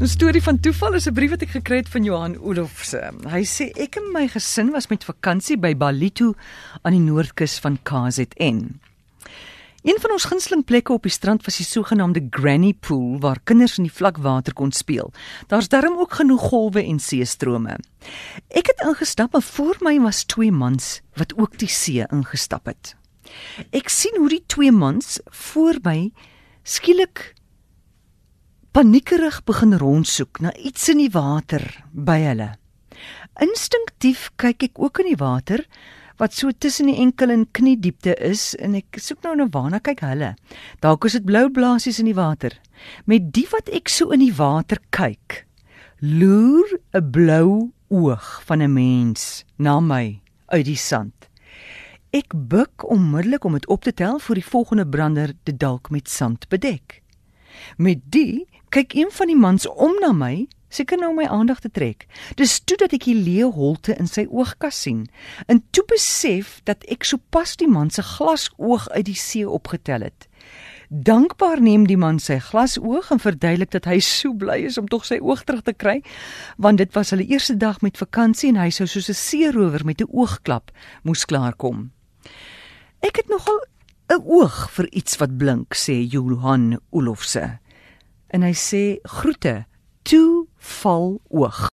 'n Storie van toeval is 'n brief wat ek gekry het van Johan Olofse. Hy sê ek en my gesin was met vakansie by Balito aan die noordkus van KZN. Een van ons gunsteling plekke op die strand was die sogenaamde Granny Pool waar kinders in die vlakwater kon speel. Daar's darm ook genoeg golwe en seestrome. Ek het ingestap en voor my was twee mans wat ook die see ingestap het. Ek sien hoe die twee mans voor my skielik paniekerig begin rondsoek na iets in die water by hulle. Instinktief kyk ek ook in die water wat so tussen die enkel en knie diepte is en ek soek nou na waarna kyk hulle. Dalk is dit blou blaasies in die water. Met die wat ek so in die water kyk, loer 'n blou oog van 'n mens na my uit die sand. Ek buig onmiddellik om dit op te tel voor die volgende brander dit dalk met sand bedek. Met die kyk een van die mans om na my, seker nou my aandag te trek. Dis toe dat ek die leeu holte in sy oogkas sien, en toe besef dat ek sopas die man se glasoog uit die see opgetel het. Dankbaar neem die man sy glasoog en verduidelik dat hy so bly is om tog sy oog terug te kry, want dit was hulle eerste dag met vakansie en hy sou soos 'n seerower met 'n oogklap moes klaarkom. Ek het nogal 'n oog vir iets wat blink, sê Johan Olofse. En hy sê groete toe val oog